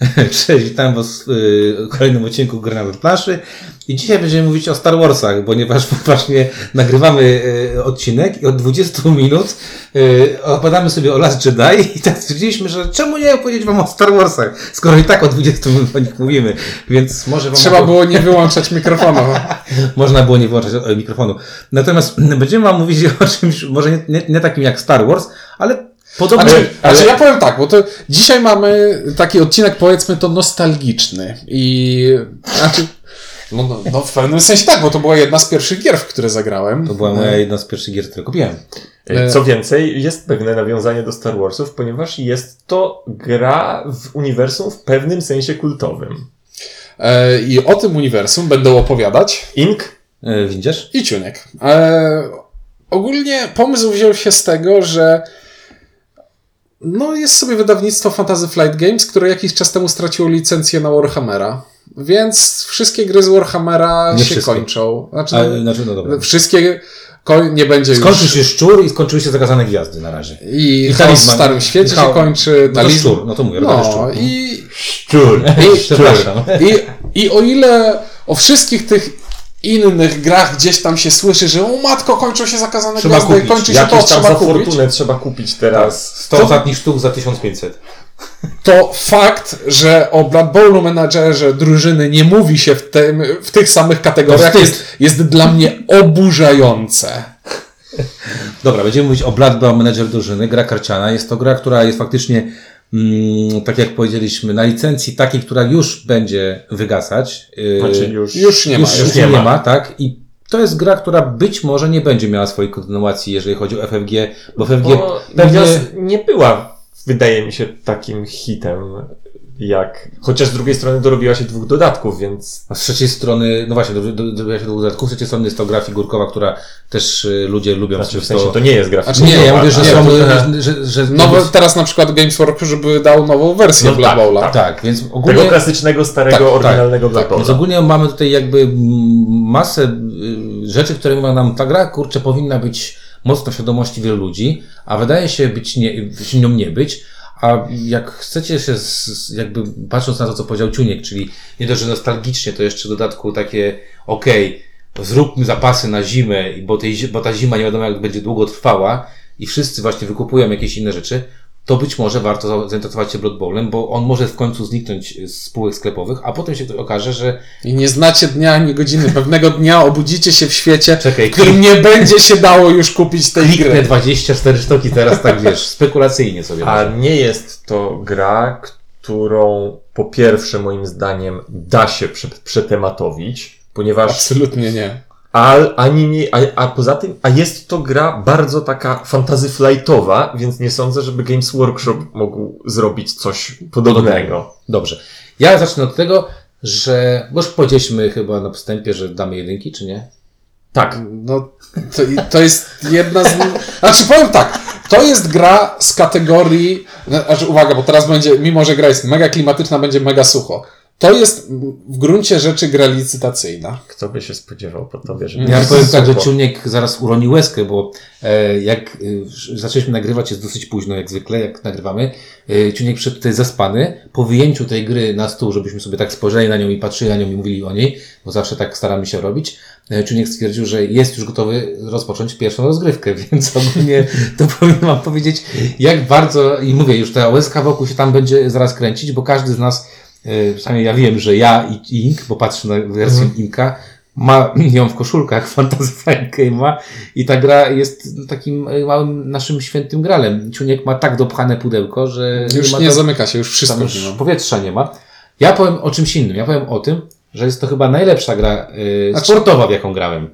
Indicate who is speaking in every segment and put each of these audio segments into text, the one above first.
Speaker 1: Cześć, witam Was w kolejnym odcinku Granat Plaszy i dzisiaj będziemy mówić o Star Warsach, ponieważ właśnie nagrywamy odcinek i od 20 minut opowiadamy sobie o Last Jedi i tak stwierdziliśmy, że czemu nie opowiedzieć Wam o Star Warsach, skoro i tak o 20 minut o nich mówimy, więc może Wam...
Speaker 2: Trzeba było nie wyłączać mikrofonu.
Speaker 1: Można było nie wyłączać mikrofonu. Natomiast będziemy Wam mówić o czymś, może nie, nie, nie takim jak Star Wars, ale Podobnie,
Speaker 2: znaczy, ale... znaczy ja powiem tak, bo to dzisiaj mamy taki odcinek powiedzmy to nostalgiczny i znaczy no, no, no, w pewnym sensie tak, bo to była jedna z pierwszych gier, w które zagrałem.
Speaker 1: To była moja jedna z pierwszych gier, które kupiłem.
Speaker 3: E, co więcej, jest pewne nawiązanie do Star Warsów, ponieważ jest to gra w uniwersum w pewnym sensie kultowym.
Speaker 2: E, I o tym uniwersum będą opowiadać
Speaker 3: Ink,
Speaker 1: e, Windziarz
Speaker 2: i Ciuniek. E, ogólnie pomysł wziął się z tego, że no, jest sobie wydawnictwo Fantasy Flight Games, które jakiś czas temu straciło licencję na Warhammera. Więc wszystkie gry z Warhammera
Speaker 1: Nie
Speaker 2: się
Speaker 1: wszystkie.
Speaker 2: kończą. Znaczy,
Speaker 1: A, znaczy, no dobra.
Speaker 2: Wszystkie nie będzie
Speaker 1: Skończył
Speaker 2: już.
Speaker 1: się szczur i skończyły się zakazane gwiazdy na razie.
Speaker 2: I,
Speaker 1: I
Speaker 2: chaos w. Starym Świecie
Speaker 1: chaos-
Speaker 2: się kończy.
Speaker 1: No to szczur, no to mówię, no szczur.
Speaker 2: i,
Speaker 3: szczur.
Speaker 2: i,
Speaker 1: Przepraszam.
Speaker 2: i, I o ile o wszystkich tych innych grach gdzieś tam się słyszy, że o matko, kończą się zakazane
Speaker 1: Trzeba
Speaker 2: gwiazdy,
Speaker 1: kupić.
Speaker 2: kończy się
Speaker 3: Jakieś
Speaker 2: to,
Speaker 3: tam
Speaker 2: trzeba
Speaker 3: za
Speaker 2: kupić.
Speaker 3: fortunę trzeba kupić teraz.
Speaker 1: 100 ostatnich sztuk za 1500.
Speaker 2: To fakt, że o Blood Bowlu menadżerze drużyny nie mówi się w, tym, w tych samych kategoriach
Speaker 1: To
Speaker 2: jest, jest dla mnie oburzające.
Speaker 1: Dobra, będziemy mówić o Blood Bowl Manager drużyny, gra karciana. Jest to gra, która jest faktycznie, tak jak powiedzieliśmy, na licencji takiej, która już będzie wygasać. Yy,
Speaker 3: Znaczy już,
Speaker 2: Już nie ma.
Speaker 1: już, już nie, ma. tak? I to jest gra, która być może nie będzie miała swojej kontynuacji, jeżeli chodzi o FFG, bo FFG
Speaker 3: Bo
Speaker 1: pewnie...
Speaker 3: Nie była, wydaje mi się, takim hitem jak. Chociaż z drugiej strony dorobiła się dwóch dodatków, więc.
Speaker 1: A z trzeciej strony, no właśnie, do- do- dobiła się do dodatków, z trzeciej strony jest to gra figurkowa, która też y, ludzie lubią.
Speaker 3: Znaczy, w
Speaker 1: Jest
Speaker 3: sensie to nie jest grafika.
Speaker 2: Znaczy,
Speaker 1: Nie, nie, ja mówię, że
Speaker 2: Nie,
Speaker 1: są,
Speaker 2: to-
Speaker 1: że, że, że
Speaker 2: Nowe, teraz na przykład Games Workshop, żeby dał nową wersję
Speaker 3: No tak,
Speaker 2: Bowla.
Speaker 3: tak.
Speaker 1: Tak, więc ogólnie...
Speaker 3: Tego klasycznego, starego,
Speaker 1: Tak, tak,
Speaker 3: oryginalnego
Speaker 2: tak,
Speaker 3: Black
Speaker 1: Więc ogólnie mamy tutaj jakby mm, masę y, rzeczy, które mówią nam, ta gra, kurczę, powinna być mocno w świadomości wielu ludzi, a wydaje się być nie, się nią nie być. A jak chcecie się, z, jakby patrząc na to, co powiedział Ciuniek, czyli nie dość, że nostalgicznie, to jeszcze w dodatku takie, okej, zróbmy zapasy na zimę, bo, tej, bo ta zima nie wiadomo jak będzie długo trwała i wszyscy właśnie wykupują jakieś inne rzeczy, to być może warto za- zainteresować się Blood Bowlem, bo on może w końcu zniknąć z spółek sklepowych, a potem się okaże, że
Speaker 2: I nie znacie dnia ani godziny. Pewnego dnia obudzicie się w świecie,
Speaker 1: Czekaj,
Speaker 2: w którym nie będzie się dało już kupić tej
Speaker 1: kliknę
Speaker 2: gry.
Speaker 1: 24 sztuki teraz, tak wiesz, spekulacyjnie sobie.
Speaker 3: A
Speaker 1: może.
Speaker 3: nie jest to gra, którą po pierwsze moim zdaniem da się prze, przetematowić, ponieważ
Speaker 2: Absolutnie nie.
Speaker 3: A, ani nie, a, a poza tym, a jest to gra bardzo taka fantasy flightowa, więc nie sądzę, żeby Games Workshop mógł zrobić coś podobnego.
Speaker 1: Dobrze. Ja zacznę od tego, że, bo już powiedzieliśmy chyba na wstępie, że damy jedynki, czy nie?
Speaker 3: Tak.
Speaker 2: No, to, to jest jedna z. Znaczy, powiem tak. To jest gra z kategorii. Znaczy, uwaga, bo teraz będzie, mimo że gra jest mega klimatyczna, będzie mega sucho. To jest w gruncie rzeczy gra licytacyjna.
Speaker 3: Kto by się spodziewał po tobie, że
Speaker 1: Ja
Speaker 3: jest
Speaker 1: powiem tak, że. Ciuniek zaraz uroni łezkę, bo e, jak e, zaczęliśmy nagrywać, jest dosyć późno jak zwykle, jak nagrywamy. E, Ciuniek przyszedł tutaj zaspany. Po wyjęciu tej gry na stół, żebyśmy sobie tak spojrzeli na nią i patrzyli na nią i mówili o niej, bo zawsze tak staramy się robić. E, Ciuniek stwierdził, że jest już gotowy rozpocząć pierwszą rozgrywkę, więc ogólnie to powinien wam powiedzieć, jak bardzo, i mówię, już ta łezka wokół się tam będzie zaraz kręcić, bo każdy z nas, przynajmniej ja wiem, że ja i Ink, bo patrzę na wersję Inka, ma ją w koszulkach Fantasy Flight Game'a i ta gra jest takim e, małym naszym świętym gralem. Ciuniek ma tak dopchane pudełko, że
Speaker 2: Już nie
Speaker 1: to,
Speaker 2: zamyka się, już wszystko
Speaker 1: już powietrza nie ma. Ja powiem o czymś innym. Ja powiem o tym, że jest to chyba najlepsza gra y,
Speaker 2: Znaczy-
Speaker 1: sportowa, w jaką grałem.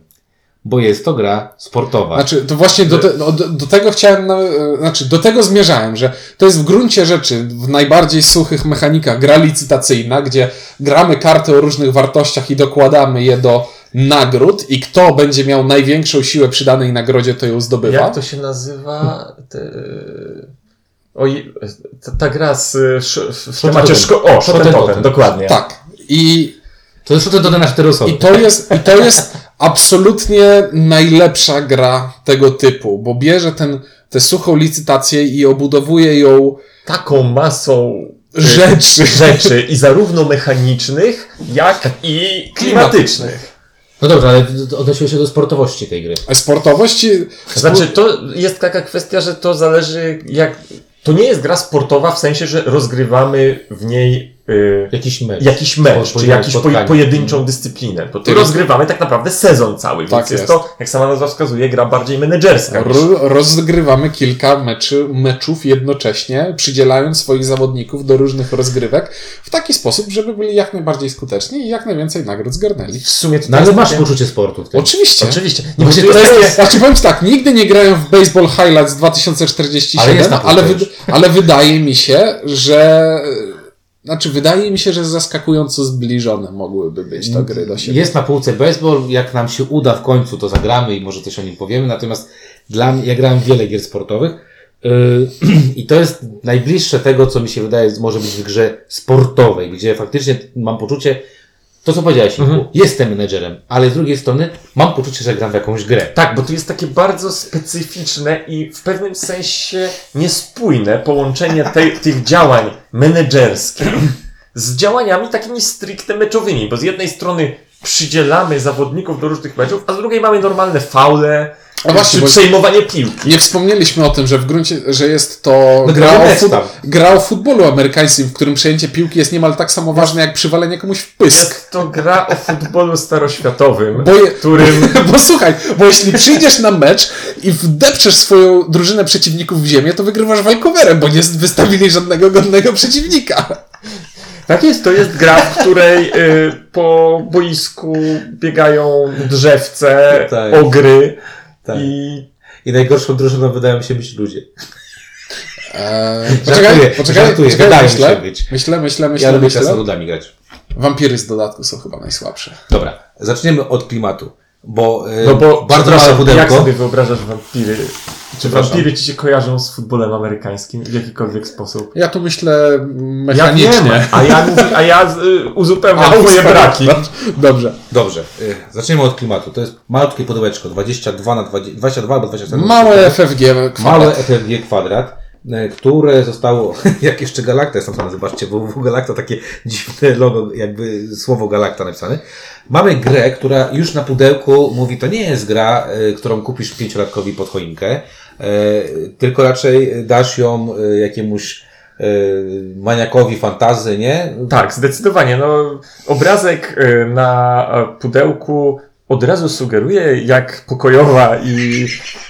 Speaker 1: Bo jest to gra sportowa.
Speaker 2: Znaczy, to właśnie do, te, do, do tego chciałem, na, e, znaczy, do tego zmierzałem, że to jest w gruncie rzeczy w najbardziej suchych mechanikach gra licytacyjna, gdzie gramy karty o różnych wartościach i dokładamy je do nagród i kto będzie miał największą siłę przy danej nagrodzie, to ją zdobywa.
Speaker 3: Jak to się nazywa? Te... Oj, ta, ta gra z, sz- w temacie
Speaker 1: Totem.
Speaker 3: szko... O,
Speaker 1: Shot
Speaker 3: Shoten
Speaker 1: Totem.
Speaker 3: Totem, dokładnie.
Speaker 2: Tak. I
Speaker 1: to jest to na cztery osoby.
Speaker 2: I to jest, i to jest absolutnie najlepsza gra tego typu, bo bierze ten, tę suchą licytację i obudowuje ją
Speaker 3: Taką masą
Speaker 2: Rzeczy.
Speaker 3: rzeczy i zarówno mechanicznych, jak i klimatycznych.
Speaker 1: No dobrze, ale odnosiło się do sportowości tej gry.
Speaker 2: Sportowość.
Speaker 3: Znaczy, to jest taka kwestia, że to zależy jak... To nie jest gra sportowa w sensie, że rozgrywamy w niej y,
Speaker 1: Jakiś mecz.
Speaker 3: jakiś mecz, czy
Speaker 1: spotkanie.
Speaker 3: pojedynczą dyscyplinę. Bo tu rozgrywamy tak naprawdę sezon cały, więc
Speaker 2: Tak
Speaker 3: jest,
Speaker 2: jest.
Speaker 3: to, jak sama nazwa wskazuje, gra bardziej menedżerska.
Speaker 2: Ro- rozgrywamy kilka meczy, meczów jednocześnie, przydzielając swoich zawodników do różnych rozgrywek w taki sposób, żeby byli jak najbardziej skuteczni i jak najwięcej nagród zgarnęli.
Speaker 3: W sumie to
Speaker 1: No ale
Speaker 3: jest
Speaker 1: masz
Speaker 3: takie-
Speaker 1: poczucie sportu w tym.
Speaker 2: Oczywiście.
Speaker 3: Oczywiście. Nie,
Speaker 1: No
Speaker 3: bo
Speaker 1: właśnie
Speaker 3: to
Speaker 1: to
Speaker 3: jest,
Speaker 1: jest-
Speaker 2: Znaczy powiem tak, nigdy nie grałem w Baseball Highlights 2047,
Speaker 1: Ale jest
Speaker 2: ale, wyd- ale wydaje mi się, że znaczy wydaje mi się, że zaskakująco zbliżone mogłyby być to gry do siebie.
Speaker 1: Jest na półce baseball, jak nam się uda w końcu, to zagramy i może coś o nim powiemy. Natomiast dla mnie, ja grałem wiele gier sportowych yy, i to jest najbliższe tego, co mi się wydaje, może być w grze sportowej, gdzie faktycznie mam poczucie, to co powiedziałeś,
Speaker 3: Mhm.
Speaker 1: Jestem menedżerem, ale z drugiej strony mam poczucie, że gram w jakąś grę.
Speaker 3: Tak, bo tu jest takie bardzo specyficzne i w pewnym sensie niespójne połączenie tej, tych działań menedżerskich z działaniami takimi stricte meczowymi, bo z jednej strony przydzielamy zawodników do różnych meczów, a z drugiej mamy normalne faule,
Speaker 2: A właśnie,
Speaker 3: przejmowanie piłki.
Speaker 2: Nie wspomnieliśmy o tym, że w gruncie, że jest to
Speaker 1: No,
Speaker 2: gra, o fut, gra o futbolu amerykańskim, w którym przejęcie piłki jest niemal tak samo ważne jak przywalenie komuś w pysk.
Speaker 3: Jest to gra o futbolu staroświatowym,
Speaker 2: Bo je-
Speaker 3: którym
Speaker 2: Bo słuchaj, bo jeśli przyjdziesz na mecz i wdepczesz swoją drużynę przeciwników w ziemię, to wygrywasz walkowerem, bo nie wystawili żadnego godnego przeciwnika.
Speaker 3: Tak jest, to jest gra, w której y, po boisku biegają drzewce,
Speaker 1: Tak.
Speaker 3: ogry
Speaker 1: Tak.
Speaker 3: i
Speaker 1: I najgorszą drużyną wydają mi się być ludzie.
Speaker 2: Eee,
Speaker 1: Żartuję,
Speaker 2: poczekaj, poczekaj,
Speaker 1: żartuję,
Speaker 2: poczekaj
Speaker 1: wydaje mi
Speaker 2: myślę,
Speaker 1: się być.
Speaker 2: myślę, myślę,
Speaker 1: Ja
Speaker 2: myślę,
Speaker 1: lubię
Speaker 2: myślę.
Speaker 1: krasnoludami grać.
Speaker 2: Wampiry z dodatku są chyba najsłabsze.
Speaker 1: Dobra, zaczniemy od klimatu. Bo, yy,
Speaker 3: No bo
Speaker 1: bardzo małe pudełko.
Speaker 3: Jak sobie wyobrażasz wampiry? Czy wampiry ci się kojarzą z futbolem amerykańskim w jakikolwiek sposób?
Speaker 2: Ja tu myślę
Speaker 3: Ja
Speaker 2: mechanicznie.
Speaker 3: wiem, a ja, mówi, a ja y, uzupełniam
Speaker 2: A,
Speaker 3: twoje
Speaker 2: uspokój.
Speaker 3: braki.
Speaker 2: Dobrze.
Speaker 1: Dobrze, y, zaczniemy od klimatu. To jest malutkie pudełeczko, 22 na 20, 22 albo 27.
Speaker 2: Małe FFG kwadrat.
Speaker 1: Małe FFG kwadrat, y, które zostało, jak jeszcze Galacta jest napisane, zobaczcie, bo w Galacta takie dziwne logo, jakby słowo Galacta napisane. Mamy grę, która już na pudełku mówi, to nie jest gra, y, którą kupisz pięciolatkowi pod choinkę, y, tylko raczej dasz ją jakiemuś maniakowi fantazy, nie?
Speaker 3: Tak, zdecydowanie. No, obrazek na pudełku od razu sugeruje, jak pokojowa i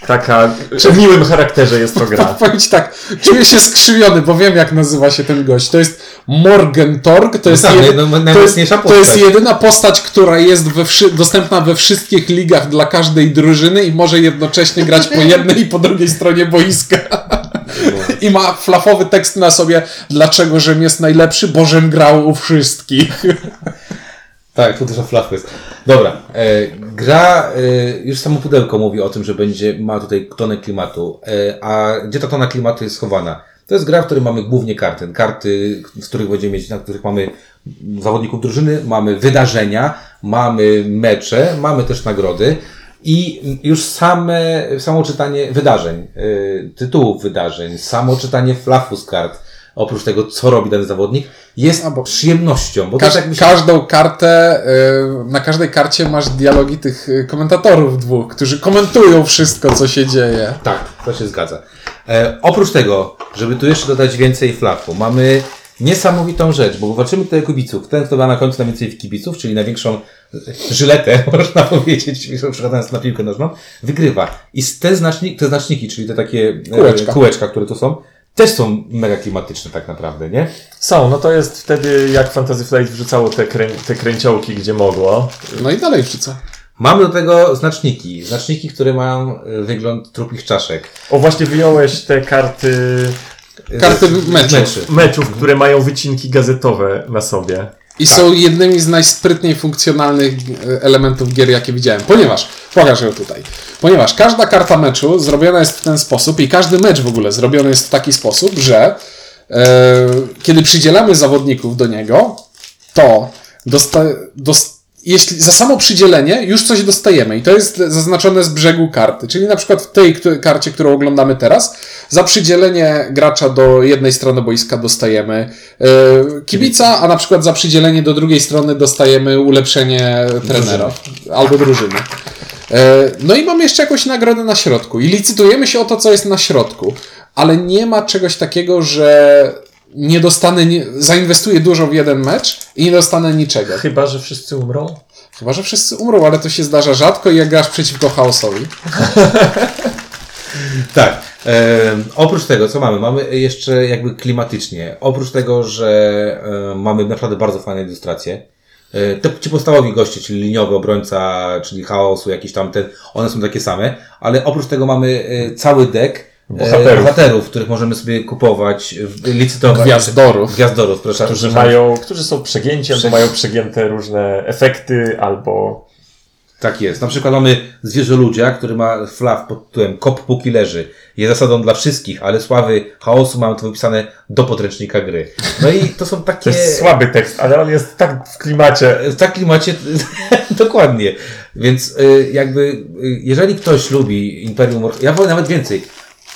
Speaker 3: taka w miłym charakterze jest to gra.
Speaker 2: Powiem ci tak, czuję się skrzywiony, bo wiem jak nazywa się ten gość. To jest Morgentorg, to jest,
Speaker 1: tak,
Speaker 2: jedy-
Speaker 1: no,
Speaker 2: to jest, to jest jedyna postać, która jest we wszy- dostępna we wszystkich ligach dla każdej drużyny i może jednocześnie grać po jednej i po drugiej stronie boiska. I ma flafowy tekst na sobie, dlaczego Rzym jest najlepszy, bo Rzym grał u wszystkich.
Speaker 1: Tak, tu dużo flachu jest. Dobra, e, gra, e, już samo pudełko mówi o tym, że będzie, ma tutaj tonę klimatu. E, a gdzie ta tona klimatu jest schowana? To jest gra, w której mamy głównie karty. Karty, z których będziemy mieć, na których mamy zawodników drużyny, mamy wydarzenia, mamy mecze, mamy też nagrody. I już same, samo czytanie wydarzeń, e, tytułów wydarzeń, samo czytanie flafu z kart, oprócz tego, co robi dany zawodnik, jest
Speaker 2: A, bo-
Speaker 1: przyjemnością. Bo
Speaker 2: Każ,
Speaker 1: mi się
Speaker 2: każdą kartę, y, na każdej karcie masz dialogi tych y, komentatorów dwóch, którzy komentują wszystko, co się dzieje.
Speaker 1: Tak, to się zgadza. E, oprócz tego, żeby tu jeszcze dodać więcej flafu, mamy niesamowitą rzecz, bo walczymy tutaj o kibiców. Ten, kto ma na końcu najwięcej kibiców, czyli największą e, żyletę, można powiedzieć, przechodząc na piłkę nożną, wygrywa. I te, znacznik, te znaczniki, czyli te takie e,
Speaker 2: Kółeczka.
Speaker 1: kółeczka, które tu są, też są mega klimatyczne tak naprawdę, nie?
Speaker 3: Są, no to jest wtedy jak Fantasy Flight wrzucało te, krę te kręciołki, gdzie mogło.
Speaker 2: No i dalej wrzucę.
Speaker 1: Mamy do tego znaczniki. Znaczniki, które mają e, wygląd trupich czaszek.
Speaker 3: O, właśnie wyjąłeś te karty
Speaker 2: Karty meczu.
Speaker 1: meczy.
Speaker 3: meczów, które mają wycinki gazetowe na sobie.
Speaker 2: I
Speaker 1: Tak.
Speaker 2: są jednymi z najsprytniej funkcjonalnych e, elementów gier, jakie widziałem. Ponieważ, pokażę ją tutaj, ponieważ każda karta meczu zrobiona jest w ten sposób i każdy mecz w ogóle zrobiony jest w taki sposób, że e, kiedy przydzielamy zawodników do niego, to dosta, dos, jeśli za samo przydzielenie już coś dostajemy i to jest zaznaczone z brzegu karty. Czyli na przykład w tej karcie, którą oglądamy teraz, za przydzielenie gracza do jednej strony boiska dostajemy e, kibica, a na przykład za przydzielenie do drugiej strony dostajemy ulepszenie trenera albo drużyny. E, No i mamy jeszcze jakąś nagrodę na środku i licytujemy się o to, co jest na środku, ale nie ma czegoś takiego, że nie dostanę, nie, zainwestuję dużo w jeden mecz i nie dostanę niczego.
Speaker 3: Chyba, że wszyscy umrą.
Speaker 2: Chyba, że wszyscy umrą, ale to się zdarza rzadko i jak grasz przeciwko chaosowi.
Speaker 1: Tak. E, oprócz tego, co mamy? Mamy jeszcze jakby klimatycznie. Oprócz tego, że e, mamy naprawdę bardzo fajne ilustracje. E, te ci podstawowi goście, czyli liniowy obrońca, czyli chaosu, jakiś tam ten, one są takie same, ale oprócz tego mamy e, cały deck
Speaker 3: Bohaterów.
Speaker 1: bohaterów, których możemy sobie kupować, w- licytować.
Speaker 2: Gwiazdorów.
Speaker 1: Gwiazdorów, proszę.
Speaker 3: Którzy mają, którzy są przegięci, albo mają przegięte różne efekty, albo
Speaker 1: Tak jest. Na przykład mamy zwierzę ludzia, który ma flaw pod tytułem Kop póki leży. Jest zasadą dla wszystkich, ale sławy chaosu mamy to wypisane do podręcznika gry. No i to są
Speaker 3: to
Speaker 1: takie...
Speaker 3: jest słaby tekst, ale on jest tak w klimacie.
Speaker 1: W takim macie, dokładnie. Więc y, jakby, y, jeżeli ktoś lubi Imperium, ja powiem nawet więcej.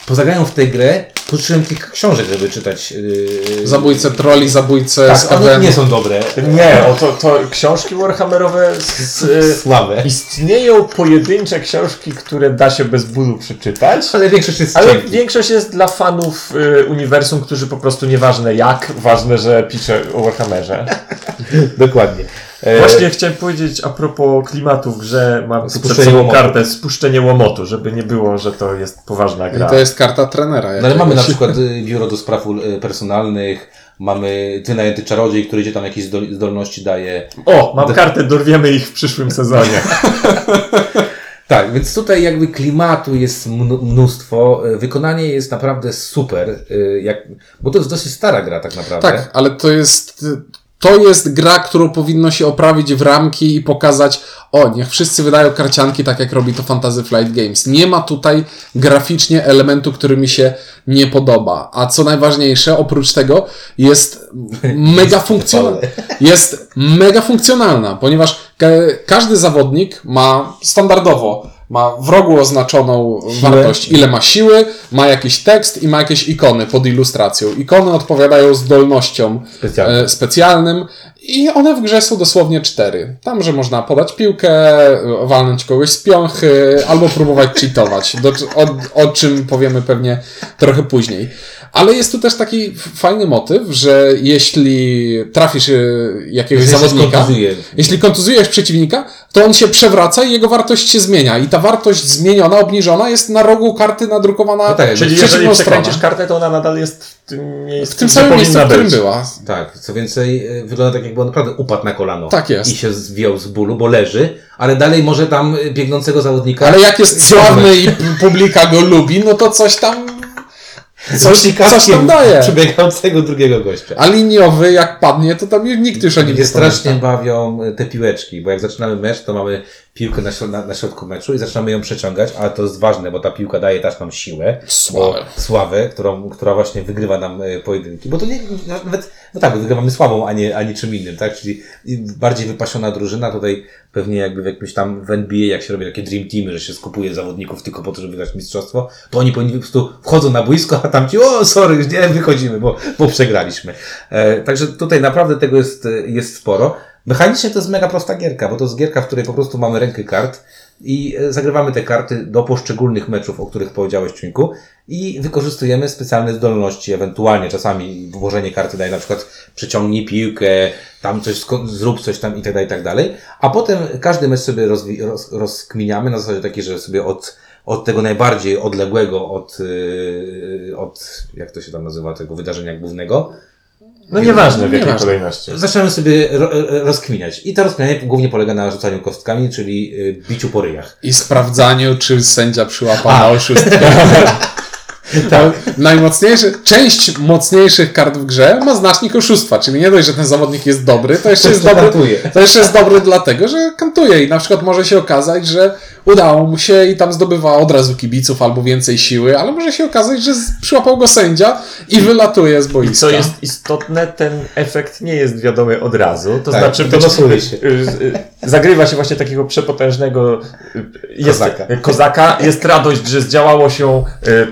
Speaker 1: Pozagrają w tę grę, pożyczyłem kilka książek, żeby czytać. Yy,
Speaker 2: Zabójcę troli, zabójcę z
Speaker 1: Tak, one nie są dobre.
Speaker 3: Nie, o to, to książki Warhammerowe z, y,
Speaker 1: Słabe.
Speaker 3: istnieją pojedyncze książki, które da się bez bólu przeczytać.
Speaker 1: Ale większość jest
Speaker 3: Ale
Speaker 1: cienki.
Speaker 3: większość jest dla fanów y, uniwersum, którzy po prostu nieważne jak, ważne, że pisze o Warhammerze.
Speaker 1: Dokładnie. E,
Speaker 3: Właśnie chciałem powiedzieć a propos klimatu w grze, mam przed
Speaker 1: Spuszczenie
Speaker 3: sobą
Speaker 1: łomotu.
Speaker 3: kartę Spuszczenie Łomotu, żeby nie było, że to jest poważna
Speaker 2: I
Speaker 3: gra.
Speaker 2: to jest karta trenera.
Speaker 1: No ale mamy na przykład y, biuro do spraw y, personalnych, mamy wynajęty czarodziej, który gdzie tam jakieś zdol- zdolności daje.
Speaker 3: O, mam kartę, dorwiemy ich w przyszłym sezonie.
Speaker 1: Tak, więc tutaj jakby klimatu jest mn- mnóstwo, y, wykonanie jest naprawdę super, jak, bo to jest dosyć stara gra tak naprawdę.
Speaker 2: Tak, ale to jest. To jest gra, którą powinno się oprawić w ramki i pokazać, o, niech wszyscy wydają karcianki tak, jak robi to Fantasy Flight Games. Nie ma tutaj graficznie elementu, który mi się nie podoba. A co najważniejsze, oprócz tego, jest mega funkcjonalna. Jest mega funkcjonalna, ponieważ ka każdy zawodnik ma standardowo ma w rogu oznaczoną wartość, ile ma siły, ma jakiś tekst i ma jakieś ikony pod ilustracją. Ikony odpowiadają zdolnościom
Speaker 1: Specjalnym.
Speaker 2: e, specjalnym i one w grze są dosłownie cztery. Tam, że można podać piłkę, e, walnąć kogoś z piąchy, albo próbować cheatować, do, o, o czym powiemy pewnie trochę później. Ale jest tu też taki fajny motyw, że jeśli trafisz e, jakiegoś
Speaker 1: się
Speaker 2: zawodnika, jeśli kontuzujesz przeciwnika, to on się przewraca i jego wartość się zmienia. I ta wartość zmieniona, obniżona jest na rogu karty nadrukowana
Speaker 1: No tak,
Speaker 3: Czyli jeżeli przekręcisz kartę, to ona nadal jest w tym miejscu,
Speaker 2: W tym samym miejscu, w którym
Speaker 3: być.
Speaker 2: była.
Speaker 1: Tak, co więcej, y, wygląda tak jakby on naprawdę upadł na kolano.
Speaker 2: Tak jest.
Speaker 1: I się zwijał z bólu, bo leży, ale dalej może tam biegnącego zawodnika...
Speaker 2: Ale jak jest sławny i publika go lubi, no to coś tam. Coś, coś tam daje.
Speaker 1: Przebiegającego drugiego gościa.
Speaker 2: A liniowy, jak padnie, to tam nikt już o nim nie
Speaker 1: strasznie bawią y, te piłeczki, bo jak zaczynamy mecz, to mamy piłkę na, środ- na, na środku meczu i zaczynamy ją przeciągać, ale to jest ważne, bo ta piłka daje też nam siłę.
Speaker 2: Sławę.
Speaker 1: Sławę, którą, która właśnie wygrywa nam y, pojedynki. Bo to nie, nawet, no tak, wygrywamy sławą, a nie, a nie czym innym, tak? Czyli bardziej wypasiona drużyna, tutaj pewnie jakby w jakimś tam w NBA, jak się robi takie dream teamy, że się skupuje zawodników tylko po to, żeby wygrać mistrzostwo, to oni powinni po prostu wchodzą na boisko, a tam ci, o sorry, już nie, wychodzimy, bo, bo przegraliśmy. E, także tutaj naprawdę tego jest, e, jest sporo. Mechanicznie to jest mega prosta gierka, bo to jest gierka, w której po prostu mamy rękę kart i e, zagrywamy te karty do poszczególnych meczów, o których powiedziałeś, Ciuńku, i wykorzystujemy specjalne zdolności, ewentualnie czasami włożenie karty daje na przykład przeciągnij piłkę, tam coś, zrób coś tam i tak dalej, i tak dalej, a potem każdy mecz sobie rozwi- roz, rozkminiamy na zasadzie takiej, że sobie od, od tego najbardziej odległego od, yy, od, jak to się tam nazywa, tego wydarzenia głównego,
Speaker 3: No nieważne w jakiej
Speaker 2: Nieważne.
Speaker 3: kolejności.
Speaker 1: zaczynamy sobie ro, ro- rozkminiać. I to rozkminianie głównie polega na rzucaniu kostkami, czyli yy, biciu po ryjach.
Speaker 2: I sprawdzaniu, czy sędzia przyłapał na oszustwo. To najmocniejszy, część mocniejszych kart w grze ma znacznik oszustwa, czyli nie dość, że ten zawodnik jest dobry, to jeszcze jest dobry,
Speaker 1: kantuje.
Speaker 2: to jeszcze jest dobry dlatego, że kantuje i na przykład może się okazać, że udało mu się i tam zdobywa od razu kibiców albo więcej siły, ale może się okazać, że przyłapał go sędzia i wylatuje z
Speaker 3: I
Speaker 2: boiska.
Speaker 3: co jest istotne, ten efekt nie jest wiadomy od razu. To
Speaker 1: Tak,
Speaker 3: znaczy,
Speaker 1: to losuje się.
Speaker 3: y, y, zagrywa się właśnie takiego przepotężnego y, jest,
Speaker 1: Kozaka.
Speaker 3: kozaka. Jest radość, że zdziałało się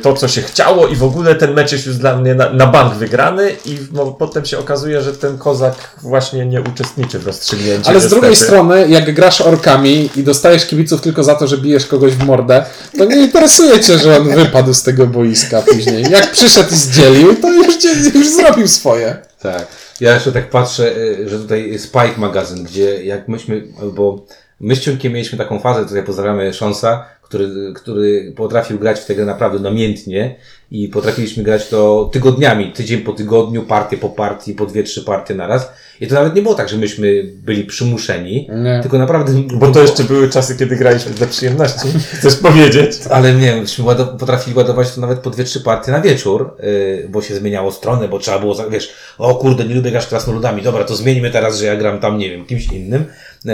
Speaker 3: to, co się chciało i w ogóle ten mecz jest już dla mnie na, na bank wygrany i no, potem się okazuje, że ten kozak właśnie nie uczestniczy w rozstrzygnięciu.
Speaker 2: Ale z
Speaker 3: niestety.
Speaker 2: drugiej strony, jak grasz orkami i dostajesz kibiców tylko za to, że bijesz kogoś w mordę, to nie interesuje cię, że on wypadł z tego boiska później. Jak przyszedł i zdzielił, to już, już zrobił swoje.
Speaker 1: Tak. Ja jeszcze tak patrzę, y, że tutaj Spike magazyn, gdzie jak myśmy, bo my z Ciunkiem mieliśmy taką fazę, tutaj pozdrawiamy Szonsa, który, który potrafił grać w tę grę naprawdę namiętnie i potrafiliśmy grać to tygodniami, tydzień po tygodniu, partię po partii, po dwie, trzy partie naraz. I to nawet nie było tak, że myśmy byli przymuszeni,
Speaker 2: Nie.
Speaker 1: tylko naprawdę...
Speaker 3: Bo to jeszcze były czasy, kiedy graliśmy dla przyjemności. Chcesz powiedzieć?
Speaker 1: Ale nie, myśmy łado- potrafili ładować to nawet po dwie, trzy partie na wieczór, yy, bo się zmieniało stronę, bo trzeba było, za- wiesz, o kurde, nie lubię grać krasnoludami, dobra, to zmieńmy teraz, że ja gram tam, nie wiem, kimś innym. Yy,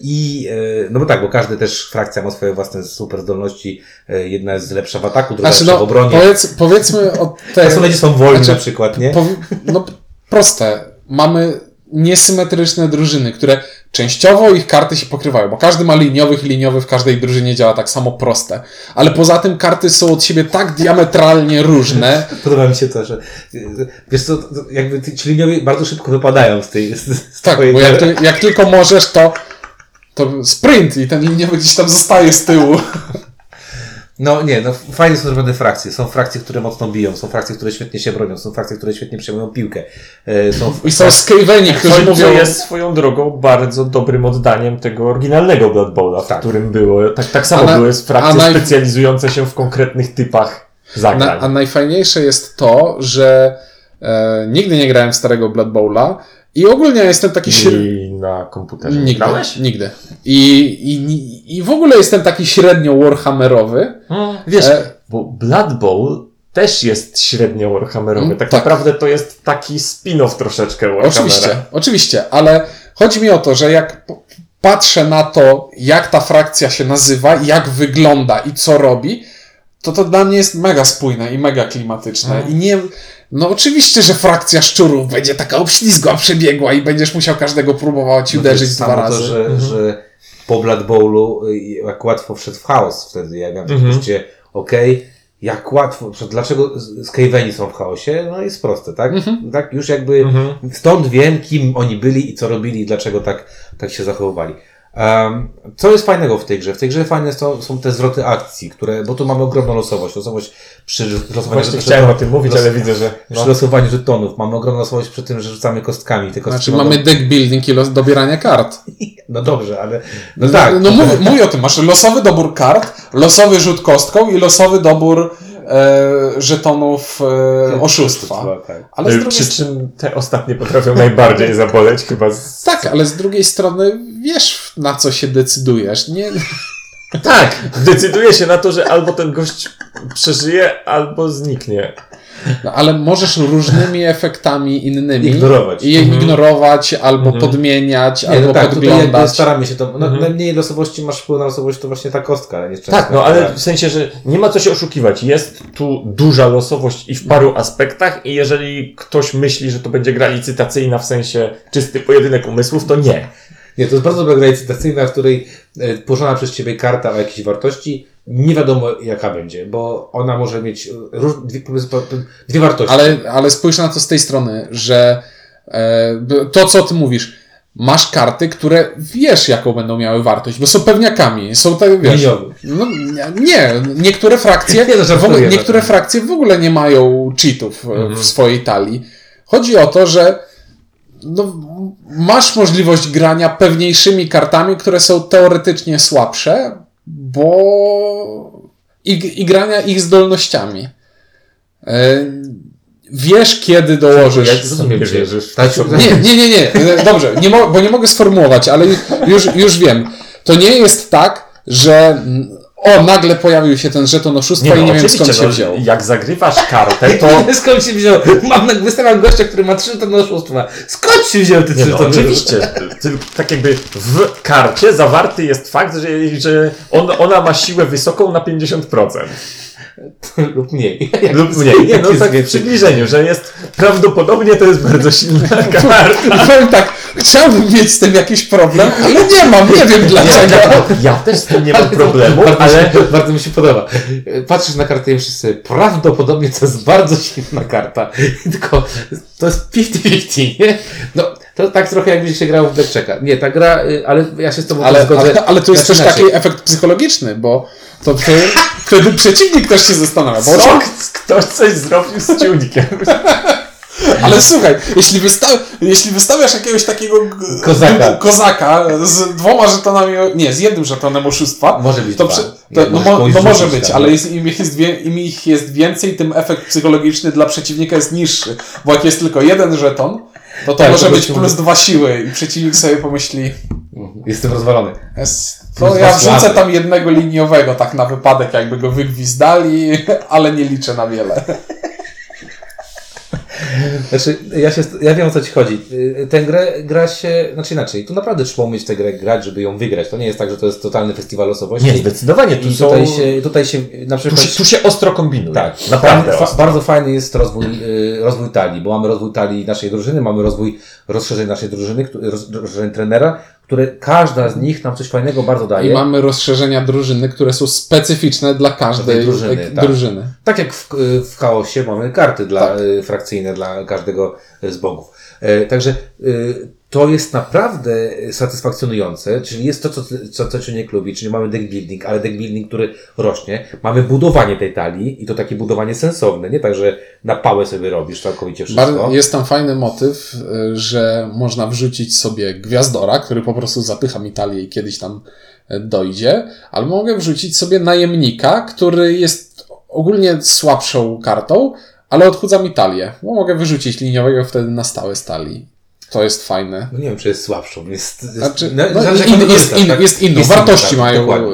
Speaker 1: I, yy, no bo tak, bo każdy też frakcja ma swoje własne super zdolności, yy, jedna jest lepsza w ataku, druga
Speaker 2: Znaczy,
Speaker 1: lepsza w
Speaker 2: no,
Speaker 1: obronie.
Speaker 2: powiedz, powiedzmy o tej...
Speaker 1: Krasnoludzi są wolni
Speaker 2: Znaczy,
Speaker 1: na przykład, nie?
Speaker 2: Powi- no proste. Mamy niesymetryczne drużyny, które częściowo ich karty się pokrywają, bo każdy ma liniowych, liniowy w każdej drużynie działa tak samo proste. Ale poza tym karty są od siebie tak diametralnie różne,
Speaker 1: Podoba mi się to, że wiesz co, to jakby ci liniowi bardzo szybko wypadają z tej z, z
Speaker 2: tak, bo jak, ty, jak tylko możesz, to, to sprint i ten liniowy gdzieś tam zostaje z tyłu.
Speaker 1: No nie, no fajnie są zrobione frakcje. Są frakcje, które mocno biją, są frakcje, które świetnie się bronią, są frakcje, które świetnie przejmują piłkę. E, są
Speaker 2: I są skaveni, którzy
Speaker 3: Którzy
Speaker 2: mówią...
Speaker 3: jest swoją drogą bardzo dobrym oddaniem tego oryginalnego Blood Bowla, w
Speaker 1: Tak.
Speaker 3: którym było, tak, tak samo
Speaker 2: na-
Speaker 3: były frakcje
Speaker 2: naj-
Speaker 3: specjalizujące się w konkretnych typach zagrań.
Speaker 2: Na, a najfajniejsze jest to, że e, nigdy nie grałem w starego Blood Bowla i ogólnie jestem taki średni.
Speaker 3: I na komputerze nie
Speaker 2: Nigdy.
Speaker 3: grałeś?
Speaker 2: Nigdy. I, i, I w ogóle jestem taki średnio warhammerowy.
Speaker 3: Wiesz,
Speaker 2: E,
Speaker 3: bo Blood Bowl też jest średnio Warhammerowy.
Speaker 2: Mm,
Speaker 3: Tak,
Speaker 2: tak.
Speaker 3: naprawdę to jest taki spin-off troszeczkę Warhammera.
Speaker 2: Oczywiście, oczywiście, ale chodzi mi o to, że jak patrzę na to, jak ta frakcja się nazywa, jak wygląda i co robi, to to dla mnie jest mega spójne i mega klimatyczne.
Speaker 3: Mhm.
Speaker 2: I nie. No oczywiście, że frakcja szczurów będzie taka obślizgła, przebiegła i będziesz musiał każdego próbować
Speaker 1: No to
Speaker 2: uderzyć
Speaker 1: jest
Speaker 2: dwa
Speaker 1: samo
Speaker 2: razy.
Speaker 1: To, że, że po Blood Bowlu y, jak łatwo wszedł w chaos wtedy. Ja miałem
Speaker 3: Mhm.
Speaker 1: takie okej, jak łatwo, dlaczego Skaveni są w chaosie? No jest proste, tak? Tak, już jakby
Speaker 3: Mhm.
Speaker 1: stąd wiem, kim oni byli i co robili i dlaczego tak, tak się zachowywali. Co jest fajnego w tej grze? W tej grze fajne są, są te zwroty akcji, które, bo tu mamy ogromną losowość. Losowość przy losowaniu
Speaker 3: Właśnie
Speaker 1: przy-
Speaker 3: chciałem o tym mówić,
Speaker 1: los-
Speaker 3: ale widzę, że...
Speaker 1: Przy
Speaker 3: No.
Speaker 1: losowaniu żetonów. Mamy ogromną losowość przy tym, że rzucamy kostkami. Te kostki
Speaker 2: Znaczy
Speaker 1: mogą-
Speaker 2: mamy deck building i los dobierania kart.
Speaker 1: No dobrze, ale. No
Speaker 2: No,
Speaker 1: tak.
Speaker 2: no mów, mój o tym. Masz losowy dobór kart, losowy rzut kostką i losowy dobór e, żetonów e, oszustwa.
Speaker 1: tak.
Speaker 2: Ale z drugiej
Speaker 3: Przy czym te ostatnie potrafią najbardziej zaboleć chyba z...
Speaker 2: Tak, ale z drugiej strony wiesz, na co się decydujesz. Nie,
Speaker 3: Tak, decyduje się na to, że albo ten gość przeżyje, albo zniknie.
Speaker 2: no, ale możesz różnymi efektami innymi
Speaker 1: Ignorować.
Speaker 2: je
Speaker 3: Mhm.
Speaker 2: ignorować, albo
Speaker 3: Mhm.
Speaker 2: podmieniać,
Speaker 1: Nie,
Speaker 2: albo
Speaker 1: no tak,
Speaker 2: podglądać.
Speaker 1: staramy się to. No,
Speaker 3: Mhm.
Speaker 1: Najmniej losowości masz wpływ na losowość, to właśnie ta kostka, ale nie często.
Speaker 3: Tak, no ale w sensie, że nie ma co się oszukiwać. Jest tu duża losowość i w paru aspektach i jeżeli ktoś myśli, że to będzie gra licytacyjna w sensie czysty pojedynek umysłów, to nie.
Speaker 1: Nie, to jest bardzo dobra gra licytacyjna, w której e, położona przez ciebie karta o jakiejś wartości, nie wiadomo jaka będzie, bo ona może mieć e, róż, dwie, dwie wartości.
Speaker 2: Ale, ale spójrz na to z tej strony, że e, to, co ty mówisz, masz karty, które wiesz, jaką będą miały wartość, bo są pewniakami, są tak, wiesz... No, nie, nie, niektóre frakcje,
Speaker 1: Nie, no,
Speaker 2: w ogóle, niektóre frakcje w ogóle nie mają cheatów e,
Speaker 3: Mhm.
Speaker 2: w swojej talii. Chodzi o to, że no, masz możliwość grania pewniejszymi kartami, które są teoretycznie słabsze, bo i, i grania ich zdolnościami. E, Wiesz, kiedy dołożysz.
Speaker 3: Jak sobie wierzysz?
Speaker 1: Tak,
Speaker 2: Nie, nie, nie, nie. Dobrze, nie mo- bo nie mogę sformułować, ale już, już wiem. To nie jest tak, że o, nagle pojawił się ten żeton oszustwa i
Speaker 3: no,
Speaker 2: nie wiem skąd się
Speaker 3: no,
Speaker 2: wziął.
Speaker 3: Jak zagrywasz kartę, to...
Speaker 1: Skąd się wziął? Mam, na- wystawiam gościa, który ma trzy żetony oszustwa. Skąd się wziął te
Speaker 3: Nie
Speaker 1: trzy
Speaker 3: no, oczywiście. Tak jakby w karcie zawarty jest fakt, że, że on, ona ma siłę wysoką na 50%.
Speaker 1: Lub mniej.
Speaker 3: Lub mniej. Nie, no tak w przybliżeniu, że jest prawdopodobnie to jest bardzo silna karta.
Speaker 2: I powiem tak, chciałbym mieć z tym jakiś problem, ale nie mam, nie wiem dlaczego.
Speaker 3: Ja też z tym nie mam problemu, ale
Speaker 1: się, bardzo mi się podoba. Patrzysz na kartę i sobie, prawdopodobnie to jest bardzo silna karta. Tylko to jest 50-50, nie? No, to tak trochę jakby się grało w Blackjacka. Nie, ta gra, y, ale ja się z tobą
Speaker 2: Ale,
Speaker 1: zgodzę.
Speaker 2: ale, ale tu jest też taki efekt psychologiczny, bo to wtedy, wtedy przeciwnik też się zastanawia. Bo
Speaker 3: co? Ktoś coś zrobił z ciunikiem.
Speaker 2: Ale słuchaj, jeśli, wysta jeśli wystawiasz jakiegoś takiego g-
Speaker 1: Kozaka.
Speaker 2: kozaka z dwoma żetonami, nie, z jednym żetonem oszustwa,
Speaker 1: Może być
Speaker 2: to, przy, to no, mo, no może być,
Speaker 1: tam.
Speaker 2: ale jest, im, ich jest wie, im ich jest więcej, tym efekt psychologiczny dla przeciwnika jest niższy. Bo jak jest tylko jeden żeton, to to
Speaker 1: Tak,
Speaker 2: może
Speaker 1: to
Speaker 2: być plus dwa siły i przeciwnik sobie pomyśli,
Speaker 1: Jestem rozwalony.
Speaker 2: "Es,
Speaker 1: Plus
Speaker 2: to ja wrzucę tam jednego liniowego, tak na wypadek, jakby go wygwizdali, ale nie liczę na wiele.
Speaker 1: Znaczy, ja, się, ja wiem o co ci chodzi. Y, Tę grę gra się, znaczy inaczej, tu naprawdę trzeba umieć tę grę grać, żeby ją wygrać. To nie jest tak, że to jest totalny festiwal losowości.
Speaker 3: Nie, zdecydowanie. Tu,
Speaker 1: I
Speaker 3: są,
Speaker 1: tutaj się, tutaj się na
Speaker 3: tu,
Speaker 1: przykład...
Speaker 3: się, tu się ostro kombinuje.
Speaker 1: Tak,
Speaker 3: naprawdę
Speaker 1: fa, bardzo fajny jest rozwój, y, rozwój talii, bo mamy rozwój talii naszej drużyny, mamy rozwój rozszerzeń naszej drużyny, rozszerzeń trenera, które każda z nich nam coś fajnego bardzo daje.
Speaker 2: I mamy rozszerzenia drużyny, które są specyficzne dla każdej
Speaker 1: drużyny, tak.
Speaker 2: drużyny.
Speaker 1: Tak jak w, w chaosie mamy karty dla,
Speaker 2: Tak.
Speaker 1: y, frakcyjne dla każdego z bogów. E, Także y, to jest naprawdę satysfakcjonujące, czyli jest to, co, co, co człowiek lubi, czyli mamy deck building, ale deck building, który rośnie. Mamy budowanie tej talii i to takie budowanie sensowne, nie tak, że na pałę sobie robisz całkowicie wszystko.
Speaker 2: Jest tam fajny motyw, y, że można wrzucić sobie gwiazdora, który po prostu zapycha mi talię i kiedyś tam y, dojdzie, albo mogę wrzucić sobie najemnika, który jest ogólnie słabszą kartą, ale odchudza mi talię. Bo mogę wyrzucić liniowego wtedy na stałe z talii. To jest fajne.
Speaker 1: No nie wiem, czy jest słabszą. Jest, jest,
Speaker 2: Znaczy,
Speaker 1: no,
Speaker 2: no,
Speaker 1: zależy, jak
Speaker 2: in,
Speaker 1: to
Speaker 2: jest, in,
Speaker 1: tak?
Speaker 2: jest inną.
Speaker 1: Jest inna,
Speaker 2: Wartości
Speaker 1: tak,
Speaker 2: mają
Speaker 1: dokładnie.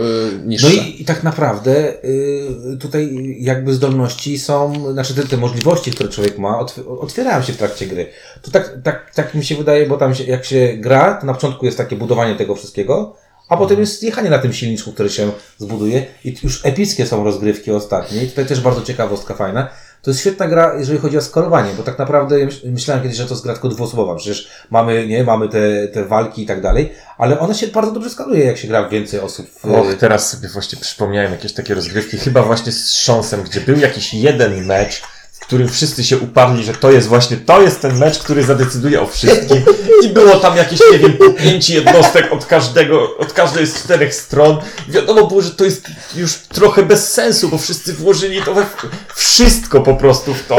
Speaker 2: niższe.
Speaker 1: No i, i tak naprawdę y, tutaj jakby zdolności są, znaczy te, te możliwości, które człowiek ma, otw- otwierają się w trakcie gry. To tak, tak, tak mi się wydaje, bo tam się, jak się gra, to na początku jest takie budowanie tego wszystkiego, a potem jest jechanie na tym silniczku, który się zbuduje i już epickie są rozgrywki ostatnie i tutaj też bardzo ciekawostka fajna. To jest świetna gra, jeżeli chodzi o skalowanie, bo tak naprawdę myślałem kiedyś, że to jest gra tylko dwuosobowa. Przecież mamy, nie, mamy te, te walki i tak dalej, ale ona się bardzo dobrze skaluje, jak się gra więcej osób. w-
Speaker 3: Och, teraz sobie właśnie przypomniałem jakieś takie rozgrywki, chyba właśnie z Szonsem, gdzie był jakiś jeden mecz, którym wszyscy się uparli, że to jest właśnie, to jest ten mecz, który zadecyduje o wszystkim. I było tam jakieś, nie wiem, pięć jednostek od każdego, od każdej z czterech stron. Wiadomo było, że to jest już trochę bez sensu, bo wszyscy włożyli to we wszystko po prostu w to.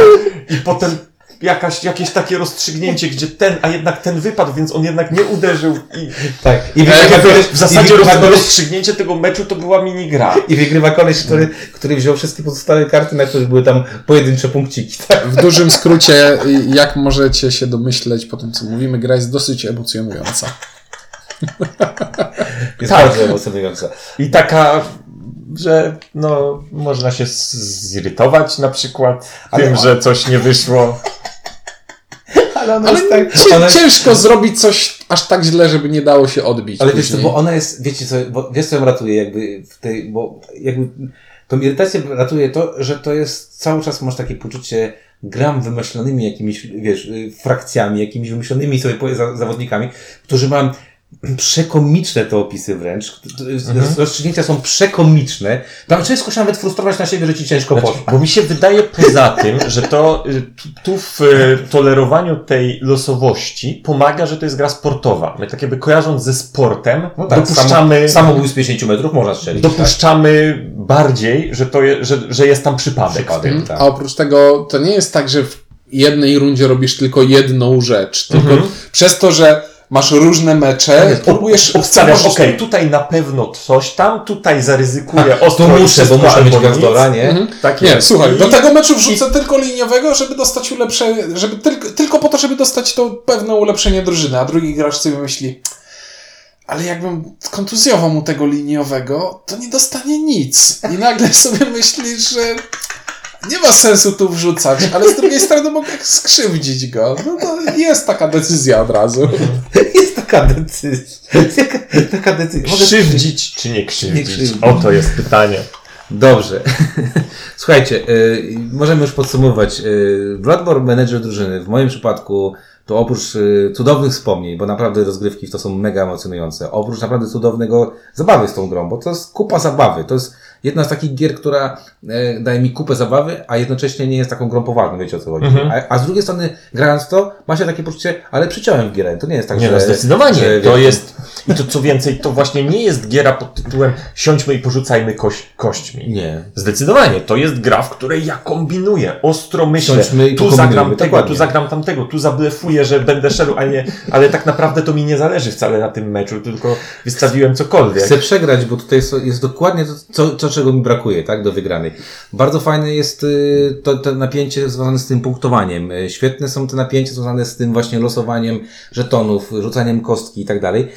Speaker 3: I potem jakaś, jakieś takie rozstrzygnięcie, gdzie ten, a jednak ten wypadł, więc on jednak nie uderzył i
Speaker 1: Tak. I wygrywa koleś,
Speaker 3: w zasadzie
Speaker 1: i wygrywa
Speaker 3: roz,
Speaker 1: koleś,
Speaker 3: rozstrzygnięcie tego meczu to była minigra.
Speaker 1: i wygrywa koleś który, który wziął wszystkie pozostałe karty, na których były tam pojedyncze punkciki. Tak?
Speaker 2: W dużym skrócie, jak możecie się domyśleć po tym, co mówimy, gra jest dosyć emocjonująca.
Speaker 1: Jest
Speaker 3: Tak.
Speaker 1: bardzo emocjonująca.
Speaker 3: I taka, że no, można się zirytować na przykład
Speaker 1: Ale-
Speaker 3: tym, że coś nie wyszło.
Speaker 1: Ale ona jest tak...
Speaker 2: cię,
Speaker 1: Ona jest,
Speaker 2: ciężko zrobić coś aż tak źle, żeby nie dało się odbić.
Speaker 1: ale wiesz co,
Speaker 2: później.
Speaker 1: bo ona jest, wiecie co, bo, wiesz co ją ratuje jakby w tej, bo jakby tą irytację ratuje to, że to jest cały czas masz takie poczucie gram wymyślonymi jakimiś, wiesz, y, frakcjami, jakimiś wymyślonymi sobie zawodnikami, którzy mają przekomiczne te opisy wręcz.
Speaker 3: Mhm.
Speaker 1: Rozstrzygnięcia są przekomiczne. Tam ciężko się nawet frustrować na siebie, że ci ciężko
Speaker 3: Znaczy,
Speaker 1: poszło.
Speaker 3: bo mi się wydaje poza tym, że to y, tu- w y, tolerowaniu tej losowości pomaga, że to jest gra sportowa. My tak jakby kojarząc ze sportem,
Speaker 1: No tak,
Speaker 3: dopuszczamy,
Speaker 1: Samo, samobój z 50 metrów można strzelić.
Speaker 3: dopuszczamy bardziej, że, to je, że, że jest tam przypadek.
Speaker 1: Przypadek.
Speaker 2: Mhm.
Speaker 1: tak.
Speaker 2: A oprócz tego, to nie jest tak, że w jednej rundzie robisz tylko jedną rzecz, tylko
Speaker 3: Mhm.
Speaker 2: przez to, że masz różne mecze, próbujesz
Speaker 3: Obstawiasz, okej, tutaj na pewno coś tam, tutaj zaryzykuję
Speaker 1: Tu
Speaker 3: ostro i
Speaker 1: muszę, bo muszę mieć gwiazdora, nie?
Speaker 2: Mhm.
Speaker 3: Tak
Speaker 2: Nie, słuchaj,
Speaker 3: I-
Speaker 2: do tego meczu wrzucę tylko liniowego, żeby dostać ulepszenie, żeby tylko, tylko po to, żeby dostać to pewne ulepszenie drużyny, a drugi gracz sobie myśli, ale jakbym kontuzjował mu tego liniowego, to nie dostanie nic. I nagle sobie myślisz, że nie ma sensu tu wrzucać, ale z drugiej strony mogę skrzywdzić go. No to jest taka decyzja od razu.
Speaker 1: Jest taka decyzja. Taka, taka decyzja. Mogę-
Speaker 3: Krzywdzić czy nie krzywdzić?
Speaker 1: Nie krzywdzić.
Speaker 3: Oto jest pytanie.
Speaker 1: Dobrze. Słuchajcie, y, możemy już podsumować. Y, Bloodborne Manager drużyny, w moim przypadku, to oprócz y, cudownych wspomnień, bo naprawdę rozgrywki w to są mega emocjonujące, oprócz naprawdę cudownego zabawy z tą grą, bo to jest kupa zabawy. To jest jedna z takich gier, która e, daje mi kupę zabawy, a jednocześnie nie jest taką grą poważną, wiecie o co chodzi.
Speaker 3: Mhm.
Speaker 1: A, a z drugiej strony, grając to, ma się takie poczucie, ale przyciąłem w gierę. To nie jest tak,
Speaker 3: Nie
Speaker 1: że...
Speaker 3: no, zdecydowanie.
Speaker 1: że,
Speaker 3: to jest, i to co więcej, to właśnie nie jest giera pod tytułem siądźmy i porzucajmy koś, kośćmi.
Speaker 1: Nie.
Speaker 3: Zdecydowanie, to jest gra, w której ja kombinuję, ostro myślę,
Speaker 1: Siądźmy i
Speaker 3: tu zagram tego,
Speaker 1: dokładnie.
Speaker 3: tu zagram tamtego, tu zablefuję, że będę szedł, a nie, ale tak naprawdę to mi nie zależy wcale na tym meczu, tylko wystawiłem cokolwiek.
Speaker 1: Chcę przegrać, bo tutaj jest, dokładnie to, co, to, czego mi brakuje, tak, do wygranej. Bardzo fajne jest y, to, to napięcie związane z tym punktowaniem. Y, Świetne są te napięcia związane z tym właśnie losowaniem żetonów, rzucaniem kostki i tak dalej.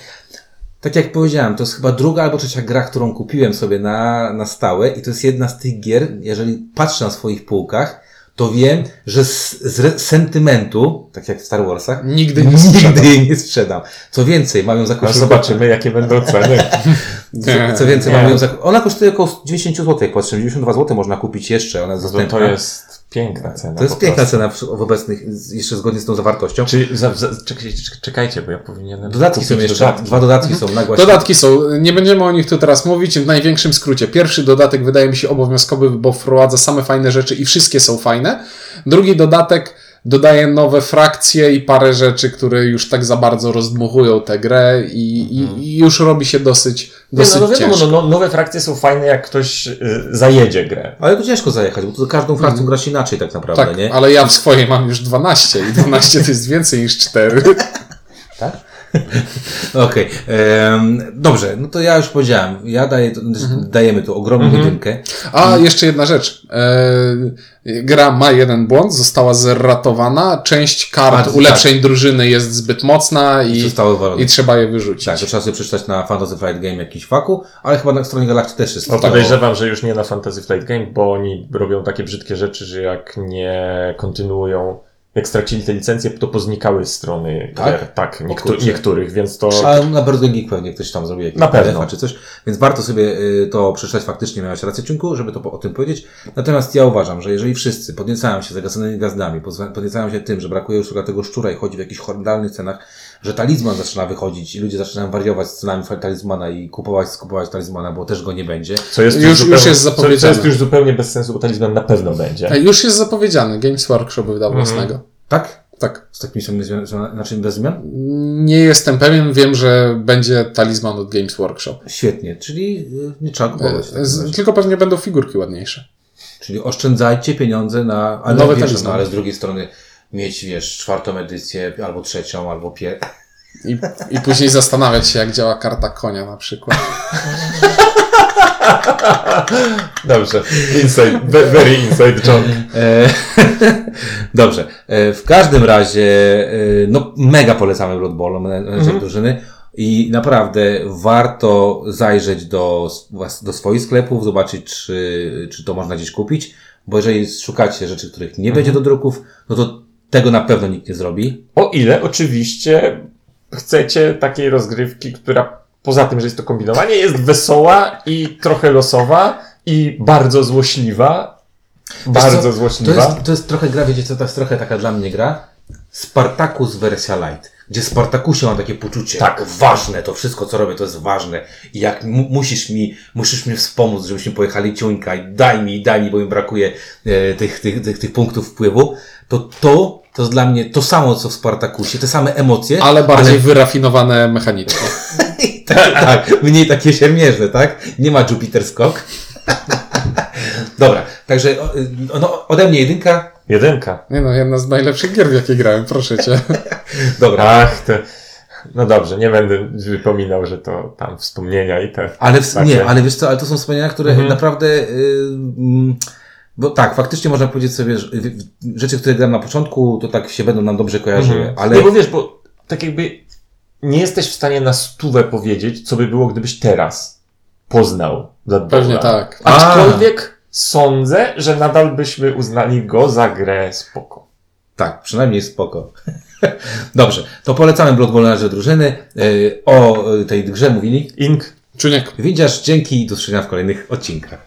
Speaker 1: Tak jak powiedziałem, to jest chyba druga albo trzecia gra, którą kupiłem sobie na, na stałe i to jest jedna z tych gier, jeżeli patrzę na swoich półkach, to wiem, że z, z sentymentu, tak jak w Star Warsach,
Speaker 2: Nigdy nie
Speaker 1: nigdy jej nie sprzedam. Co więcej, mam ją za koszulkę-
Speaker 3: zobaczymy, jakie będą ceny.
Speaker 1: co, co więcej,
Speaker 3: Nie.
Speaker 1: mamy ją za... Ona kosztuje około 90 zł, jak patrzę, 92 zł można kupić jeszcze, ona jest
Speaker 3: To,
Speaker 1: dostępna.
Speaker 3: to jest piękna cena.
Speaker 1: To jest piękna cena w, w obecnych, jeszcze zgodnie z tą zawartością.
Speaker 3: Czy, za, za, czekajcie, czekajcie, bo ja powinienem.
Speaker 1: Dodatki
Speaker 3: kupić
Speaker 1: są jeszcze,
Speaker 3: dodatki.
Speaker 1: dwa dodatki są nagłaśnione.
Speaker 2: Dodatki są, nie będziemy o nich tu teraz mówić, w największym skrócie. Pierwszy dodatek wydaje mi się obowiązkowy, bo wprowadza same fajne rzeczy i wszystkie są fajne. Drugi dodatek dodaje nowe frakcje i parę rzeczy, które już tak za bardzo rozdmuchują tę grę i, i, i już robi się dosyć,
Speaker 3: Nie,
Speaker 2: dosyć
Speaker 3: no, no wiadomo,
Speaker 2: ciężko.
Speaker 3: no, no, nowe frakcje są fajne, jak ktoś y, zajedzie grę.
Speaker 1: Ale to ciężko zajechać, bo to każdą frakcją gra się inaczej tak naprawdę,
Speaker 2: Mhm. Tak,
Speaker 1: nie?
Speaker 2: ale ja w swojej mam już 12 i 12 to jest więcej niż 4.
Speaker 1: Tak? Okej. em, dobrze, no to ja już powiedziałem. Ja daję,
Speaker 2: Mhm.
Speaker 1: dajemy tu ogromną jedynkę.
Speaker 2: A jeszcze jedna rzecz. E, gra ma jeden błąd, została zratowana. Część
Speaker 1: A,
Speaker 2: kart
Speaker 1: tak.
Speaker 2: ulepszeń drużyny jest zbyt mocna i, i trzeba je wyrzucić.
Speaker 1: Tak, to trzeba sobie przeczytać na Fantasy Flight Game jakiś faku, ale chyba na stronie Galacty też jest.
Speaker 3: No
Speaker 1: to-
Speaker 3: podejrzewam, że już nie na Fantasy Flight Game, bo oni robią takie brzydkie rzeczy, że jak nie kontynuują, jak stracili te licencje, to poznikały strony
Speaker 1: Tak?
Speaker 3: gier. Tak, niektó- niektórych, więc to...
Speaker 1: Ale na Bird Geek pewnie ktoś tam zrobił jakiś
Speaker 3: Na pewno.
Speaker 1: Czy coś, więc warto sobie y, to przeczytać faktycznie, miałeś rację Ciunku, żeby to o tym powiedzieć. Natomiast ja uważam, że jeżeli wszyscy podniecają się zagasanymi gwiazdami, podniecają się tym, że brakuje już tylko tego szczura i chodzi w jakichś horrendalnych cenach, że talizman zaczyna wychodzić i ludzie zaczynają wariować z cenami talizmana i kupować, skupować talizmana, bo też go nie będzie.
Speaker 3: Co jest
Speaker 2: Już- już
Speaker 3: zupełnie,
Speaker 2: jest
Speaker 3: co, co
Speaker 2: zapowiedziane.
Speaker 3: jest już zupełnie bez sensu, bo talizman na pewno będzie.
Speaker 2: E, Już jest zapowiedziany. Games Workshop wydał
Speaker 3: Mhm.
Speaker 2: własnego.
Speaker 1: Tak?
Speaker 2: Tak.
Speaker 1: Z takimi samymi znaczy bez zmian?
Speaker 2: Nie jestem pewien, wiem, że będzie talizman od Games Workshop.
Speaker 1: Świetnie, czyli y, nie trzeba
Speaker 2: E,
Speaker 1: kupować.
Speaker 2: z, tylko pewnie będą figurki ładniejsze.
Speaker 1: Czyli oszczędzajcie pieniądze na ale
Speaker 2: Nowe
Speaker 1: wiesz,
Speaker 2: talizmany.
Speaker 1: no, ale z drugiej strony mieć, wiesz, czwartą edycję, albo trzecią, albo pier...
Speaker 2: I, I później zastanawiać się, jak działa karta konia na przykład.
Speaker 3: Dobrze. Inside, ve- very inside joke.
Speaker 1: E, Dobrze. E, W każdym razie, e, no mega polecamy Blood Bowl, menedżer
Speaker 2: Mhm.
Speaker 1: drużyny. I naprawdę warto zajrzeć do, do swoich sklepów, zobaczyć, czy, czy to można gdzieś kupić, bo jeżeli szukacie rzeczy, których nie będzie do druków, no to tego na pewno nikt nie zrobi.
Speaker 3: O ile oczywiście chcecie takiej rozgrywki, która poza tym, że jest to kombinowanie, jest wesoła i trochę losowa i bardzo złośliwa. Bardzo
Speaker 1: co? To
Speaker 3: złośliwa.
Speaker 1: jest, to jest trochę gra, wiecie co, to jest trochę taka dla mnie gra. Spartacus wersja light. Gdzie Spartakusie mam takie poczucie,
Speaker 3: Tak.
Speaker 1: ważne, to wszystko co robię to jest ważne. I jak mu, musisz mi, musisz mi wspomóc, żebyśmy pojechali ciuńka i daj mi, daj mi, bo mi brakuje e, tych, tych, tych, tych punktów wpływu, to to, to jest dla mnie to samo co w Spartakusie, te same emocje.
Speaker 2: Ale bardziej wyrafinowane mechanicznie.
Speaker 1: tak, tak, mniej takie siermierzne, tak? Nie ma Jupiter skok. Dobra, także y, no, ode mnie jedynka.
Speaker 3: Jedynka.
Speaker 2: Nie no, jedna z najlepszych gier, w jakie grałem, proszę cię.
Speaker 1: Dobra.
Speaker 3: Ach, te... No dobrze, nie będę wypominał, że to tam wspomnienia i te...
Speaker 1: Ale w,
Speaker 3: Takie.
Speaker 1: nie, ale wiesz co, ale to są wspomnienia, które
Speaker 3: Mhm.
Speaker 1: naprawdę. y, mm, bo tak, faktycznie można powiedzieć sobie, że rzeczy, które gram na początku, to tak się będą nam dobrze kojarzyły,
Speaker 3: Mhm.
Speaker 1: ale.
Speaker 3: Nie, bo wiesz, bo tak jakby nie jesteś w stanie na stówę powiedzieć, co by było, gdybyś teraz poznał Blood
Speaker 2: Pewnie tak.
Speaker 3: Aczkolwiek sądzę, że nadal byśmy uznali go za grę spoko.
Speaker 1: Tak, przynajmniej spoko. Dobrze, to polecamy Blood Bowl na nasze drużyny. Yy, o tej grze mówili
Speaker 3: Ink
Speaker 2: Czuniek.
Speaker 1: Widzisz, dzięki i do w kolejnych odcinkach.